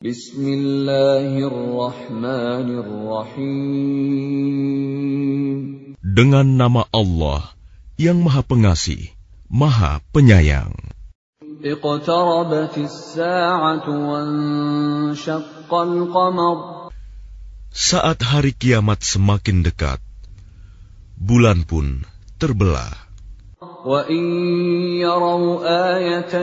Bismillahirrahmanirrahim. Dengan nama Allah yang Maha Pengasih, Maha Penyayang. Saat hari kiamat semakin dekat, bulan pun terbelah. وَإِن يَرَوْا آيَةً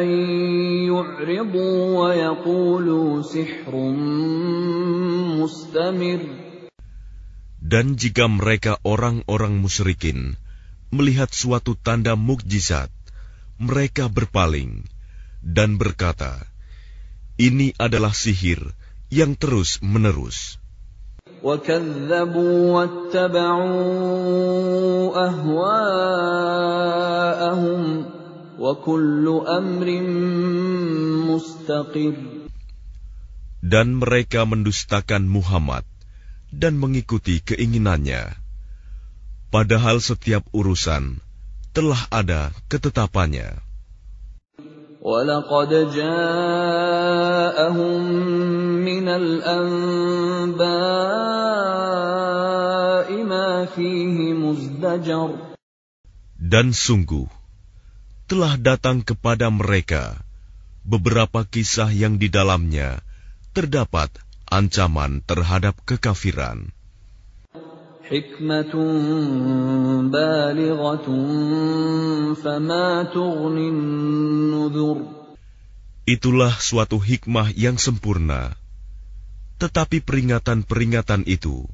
يُعْرِضُوا وَيَقُولُوا سِحْرٌ مُسْتَمِرٌّ Dan jika mereka orang-orang musyrikin melihat suatu tanda mukjizat, mereka berpaling dan berkata, Ini adalah sihir yang terus-menerus. وكذبوا واتبعوا أهواءهم وكل أمر مستقر Dan mereka mendustakan Muhammad dan mengikuti keinginannya. Padahal setiap urusan telah ada ketetapannya. ولقد جاءهم من الأنباء ما فيه مزدجر Dan sungguh, telah datang kepada mereka beberapa kisah yang di dalamnya terdapat ancaman terhadap kekafiran. حكمة بالغة فما تغني النذر Itulah suatu hikmah yang sempurna, tetapi peringatan-peringatan itu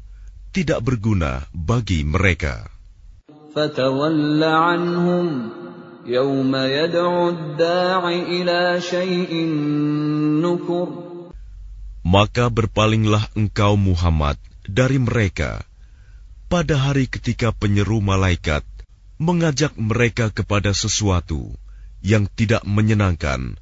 tidak berguna bagi mereka. Maka berpalinglah engkau Muhammad dari mereka pada hari ketika penyeru malaikat mengajak mereka kepada sesuatu yang tidak menyenangkan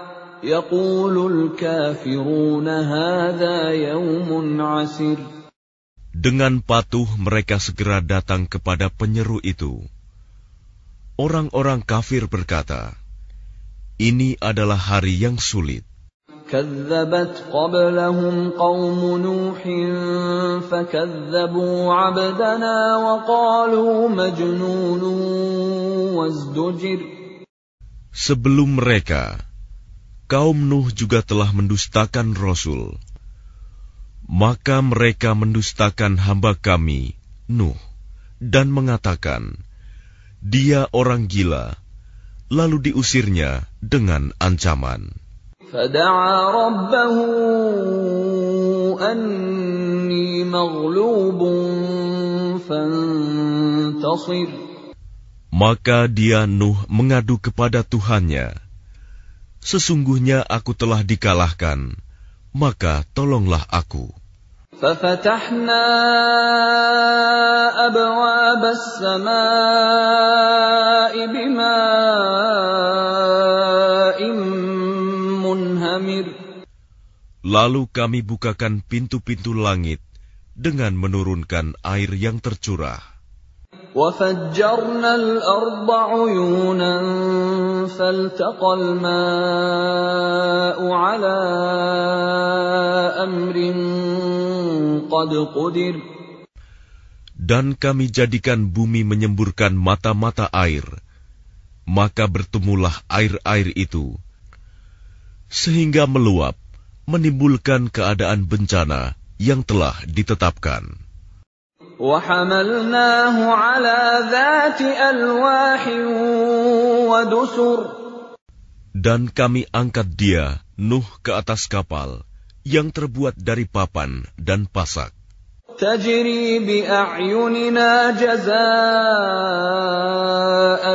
Dengan patuh mereka segera datang kepada penyeru itu. Orang-orang kafir berkata, ini adalah hari yang sulit. كذبت قبلهم قوم نوح فكذبوا عبدنا وقالوا مجنون وازدجر Sebelum mereka, kaum Nuh juga telah mendustakan Rasul. Maka mereka mendustakan hamba kami, Nuh, dan mengatakan, Dia orang gila, lalu diusirnya dengan ancaman. Maka dia Nuh mengadu kepada Tuhannya, Sesungguhnya aku telah dikalahkan, maka tolonglah aku. ففتحنا أبواب السماء بماء Lalu kami bukakan pintu-pintu langit dengan menurunkan air yang tercurah. dan kami jadikan bumi menyemburkan mata-mata air, maka bertemulah air-air itu. Sehingga meluap, menimbulkan keadaan bencana yang telah ditetapkan. Dan kami angkat dia, Nuh, ke atas kapal yang terbuat dari papan dan pasak. تجري بأعيننا جزاء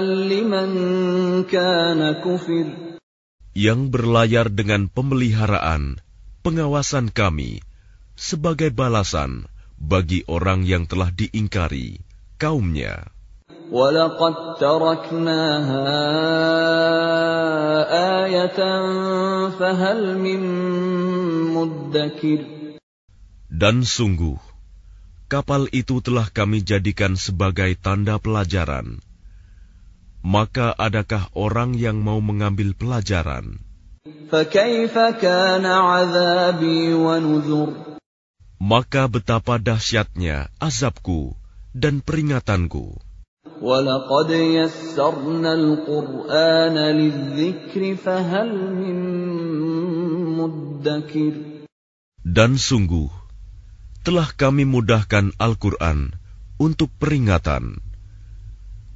لمن كان كفر yang berlayar dengan pemeliharaan pengawasan kami sebagai balasan bagi orang yang telah diingkari kaumnya. ولقد تركناها آية فهل من مدكر Dan sungguh, kapal itu telah kami jadikan sebagai tanda pelajaran. Maka adakah orang yang mau mengambil pelajaran? فكيف كان عذابي ونذر Maka betapa dahsyatnya azabku dan peringatanku. ولقد يسرنا القرآن للذكر فهل من مدكر Dan sungguh, telah kami mudahkan Al-Quran untuk peringatan.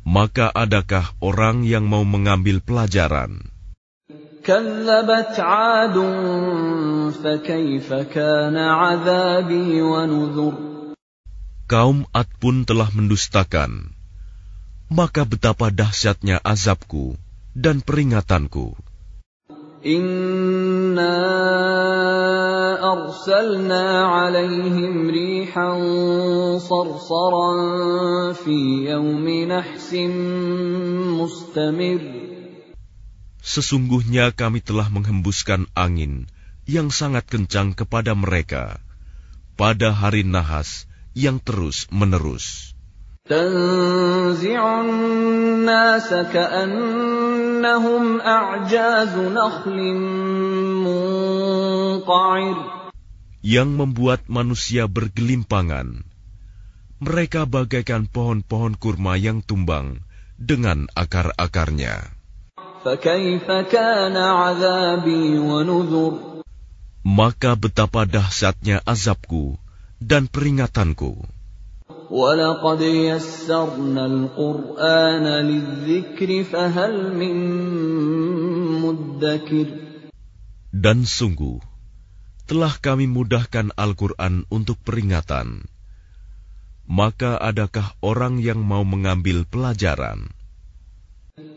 Maka adakah orang yang mau mengambil pelajaran? كذبت عاد فكيف كان عذابي ونذر Kaum Ad pun telah mendustakan. Maka betapa dahsyatnya azabku dan peringatanku. إنا أرسلنا عليهم ريحا صرصرا في يوم نحس مستمر Sesungguhnya kami telah menghembuskan angin yang sangat kencang kepada mereka pada hari nahas yang terus menerus. Yang membuat manusia bergelimpangan. Mereka bagaikan pohon-pohon kurma yang tumbang dengan akar-akarnya. Maka betapa dahsyatnya azabku dan peringatanku. Dan sungguh, telah kami mudahkan Al-Quran untuk peringatan. Maka adakah orang yang mau mengambil pelajaran?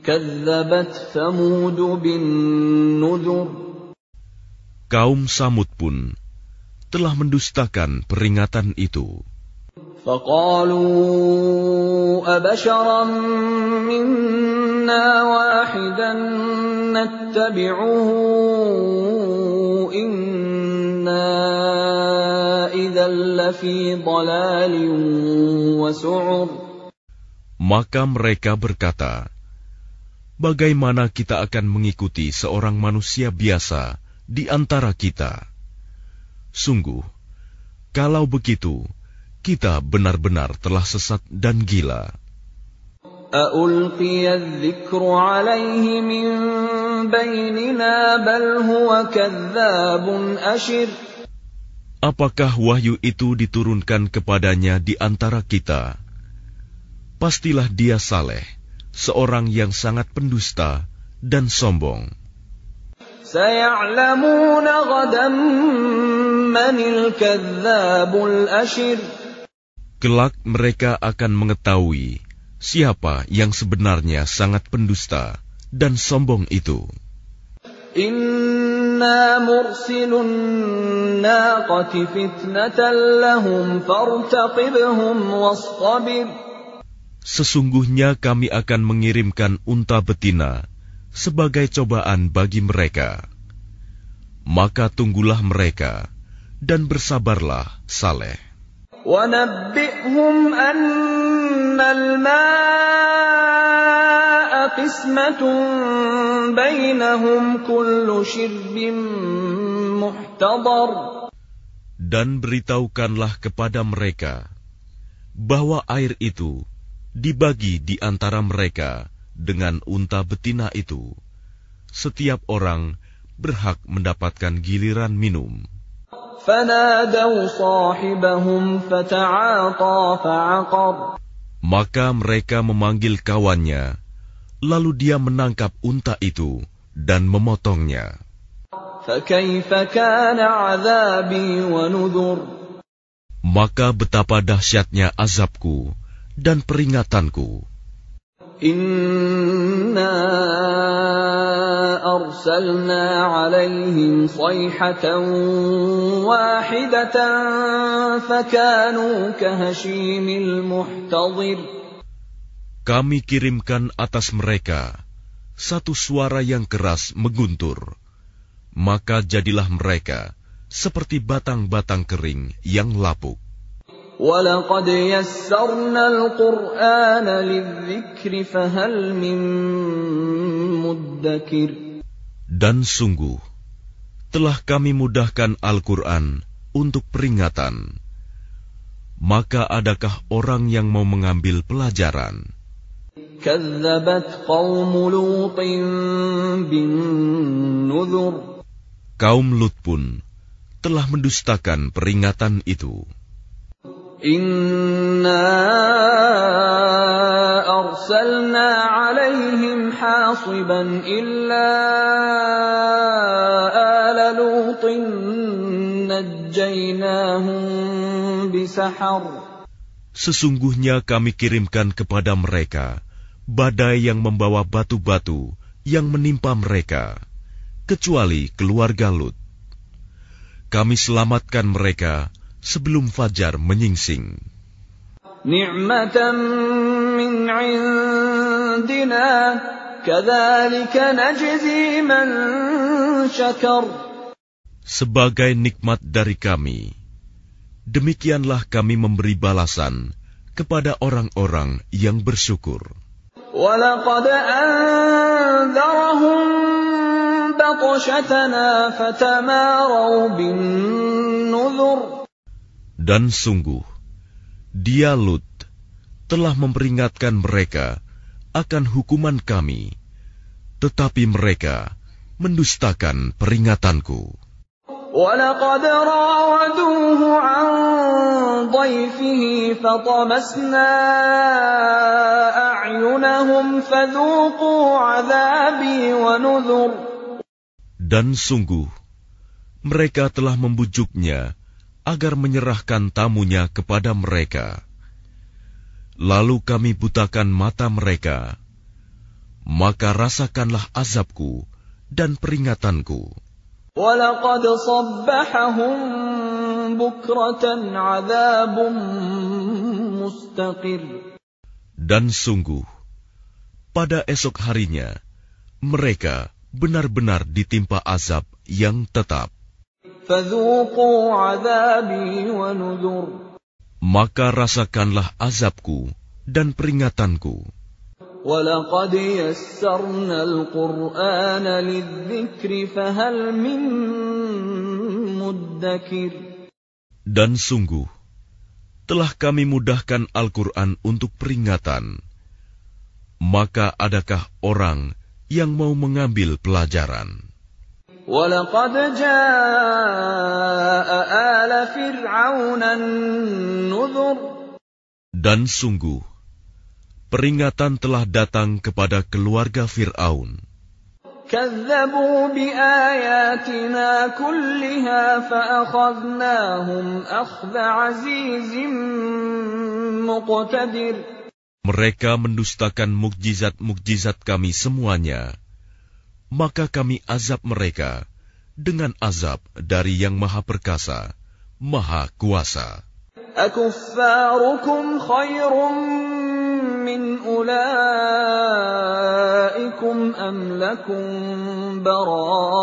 كذبت ثمود بالنذر Kaum Samud pun telah mendustakan peringatan itu. فقالوا أبشرا منا واحدا نتبعه إنا إذا لفي ضلال وسعر Maka mereka berkata, bagaimana kita akan mengikuti seorang manusia biasa di antara kita? Sungguh, kalau begitu, kita benar-benar telah sesat dan gila. Apakah wahyu itu diturunkan kepadanya di antara kita? Pastilah dia saleh seorang yang sangat pendusta dan sombong. Kelak mereka akan mengetahui siapa yang sebenarnya sangat pendusta dan sombong itu. Inna mursilun naqati fitnatan lahum fartaqibhum. Sesungguhnya kami akan mengirimkan unta betina sebagai cobaan bagi mereka. Maka tunggulah mereka dan bersabarlah saleh. ونبئهم أن الماء قسمة بينهم كل شرب محتضر Dan beritahukanlah kepada mereka bahwa air itu dibagi di antara mereka dengan unta betina itu. Setiap orang berhak mendapatkan giliran minum. Maka mereka memanggil kawannya, lalu dia menangkap unta itu dan memotongnya. Maka betapa dahsyatnya azabku dan peringatanku. Inna arsalna alaihim sayhatan wahidatan fakanu kahashimil muhtadir. Kami kirimkan atas mereka satu suara yang keras mengguntur. Maka jadilah mereka seperti batang-batang kering yang lapuk. ولقد يسرنا القرآن للذكر فهل من مدكر Dan sungguh, telah kami mudahkan Al-Quran untuk peringatan. Maka adakah orang yang mau mengambil pelajaran? كذبت قوم لوط بالنذر Kaum Lut pun telah mendustakan peringatan itu. Inna arsalna alaihim hasiban illa ala lutin najjainahum bisahar. Sesungguhnya kami kirimkan kepada mereka badai yang membawa batu-batu yang menimpa mereka, kecuali keluarga Lut. Kami selamatkan mereka sebelum fajar menyingsing. نعمة من عندنا كذلك نجزي من شكر Sebagai nikmat dari kami, demikianlah kami memberi balasan kepada orang-orang yang bersyukur. ولقد أنذرهم بطشتنا فتماروا بالنذر Dan sungguh, dia Lut telah memperingatkan mereka akan hukuman kami, tetapi mereka mendustakan peringatanku. ولقد راودوه عن ضيفه فطمسنا أعينهم فذوقوا عذابي ونذر Dan sungguh, mereka telah membujuknya agar menyerahkan tamunya kepada mereka. Lalu kami butakan mata mereka, maka rasakanlah azabku dan peringatanku. Dan sungguh, pada esok harinya, mereka benar-benar ditimpa azab yang tetap. فذوقوا عذابي ونذر Maka rasakanlah azabku dan peringatanku. ولقد يسرنا القرآن للذكر فهل من مدكر Dan sungguh, telah kami mudahkan Al-Quran untuk peringatan. Maka adakah orang yang mau mengambil pelajaran? ولقد جاء آل فرعون النذر Dan sungguh, peringatan telah datang kepada keluarga Fir'aun. كذبوا بآياتنا كلها فأخذناهم أخذ عزيز مقتدر Mereka mendustakan mukjizat-mukjizat kami semuanya. maka kami azab mereka dengan azab dari Yang Maha Perkasa, Maha Kuasa. Akuffarukum min ulaikum am lakum bara'atun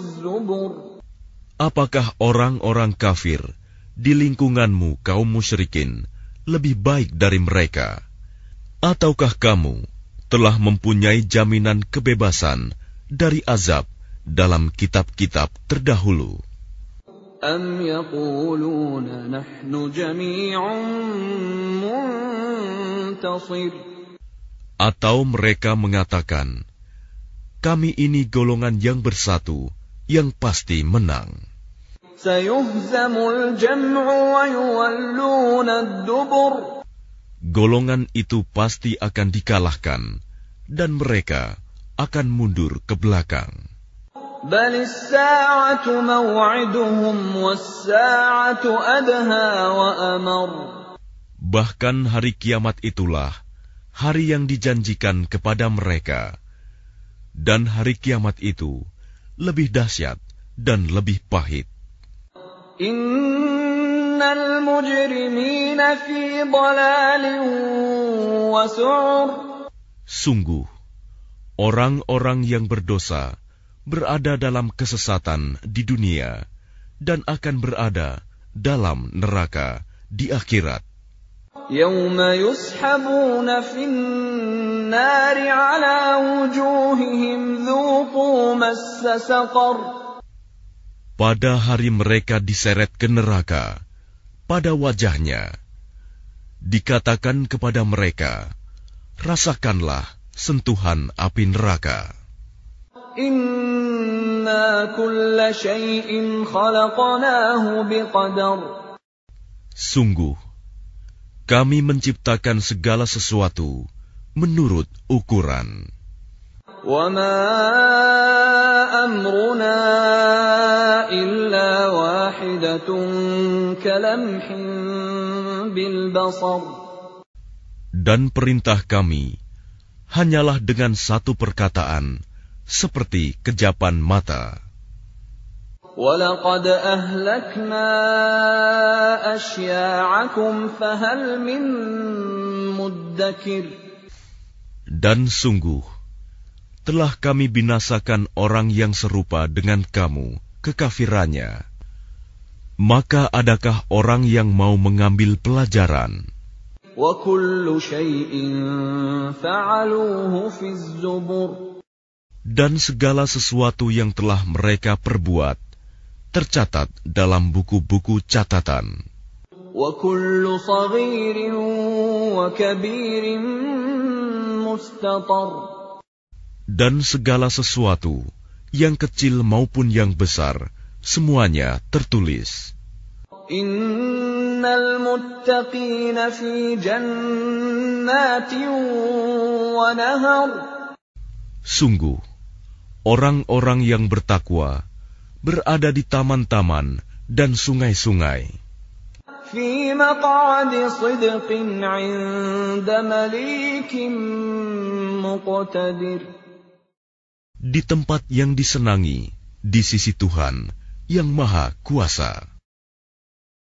zubur. Apakah orang-orang kafir di lingkunganmu kaum musyrikin lebih baik dari mereka? Ataukah kamu telah mempunyai jaminan kebebasan dari azab dalam kitab-kitab terdahulu? أم يقولون نحن جميع منتصر Atau mereka mengatakan, kami ini golongan yang bersatu, yang pasti menang. سيهزم الجمع ويولون الدبر golongan itu pasti akan dikalahkan, dan mereka akan mundur ke belakang. Bahkan hari kiamat itulah hari yang dijanjikan kepada mereka, dan hari kiamat itu lebih dahsyat dan lebih pahit. Innal mujrimina fi dalalin wa su'ur. Sungguh, orang-orang yang berdosa berada dalam kesesatan di dunia dan akan berada dalam neraka di akhirat. يوم يسحبون في النار على وجوههم ذوقوا مس سقر Pada hari mereka diseret ke neraka, pada wajahnya, dikatakan kepada mereka, Rasakanlah sentuhan api neraka. Inna kulla syai'in khalaqnahu biqadar. Sungguh, kami menciptakan segala sesuatu menurut ukuran. وَمَا أَمْرُنَا إِلَّا وَاحِدَةٌ كَلَمْحٍ بِالْبَصَرِ Dan perintah kami hanyalah dengan satu perkataan, seperti kejapan mata. وَلَقَدْ أَهْلَكْنَا أَشْيَاعَكُمْ فَهَلْ مِن مُّدَّكِرٍ Dan sungguh, telah kami binasakan orang yang serupa dengan kamu, kekafirannya. Maka adakah orang yang mau mengambil pelajaran? Dan segala sesuatu yang telah mereka perbuat, tercatat dalam buku-buku catatan Dan segala sesuatu, yang kecil maupun yang besar, semuanya tertulis. إِنَّ الْمُتَّقِينَ فِي جَنَّاتٍ وَنَهَرٍ Sungguh, orang-orang yang bertakwa berada di taman-taman dan sungai-sungai. فِي مَقْعَدِ صِدْقٍ عِندَ مَلِيكٍ مُقْتَدِرٍ Di tempat yang disenangi, di sisi Tuhan yang Maha Kuasa.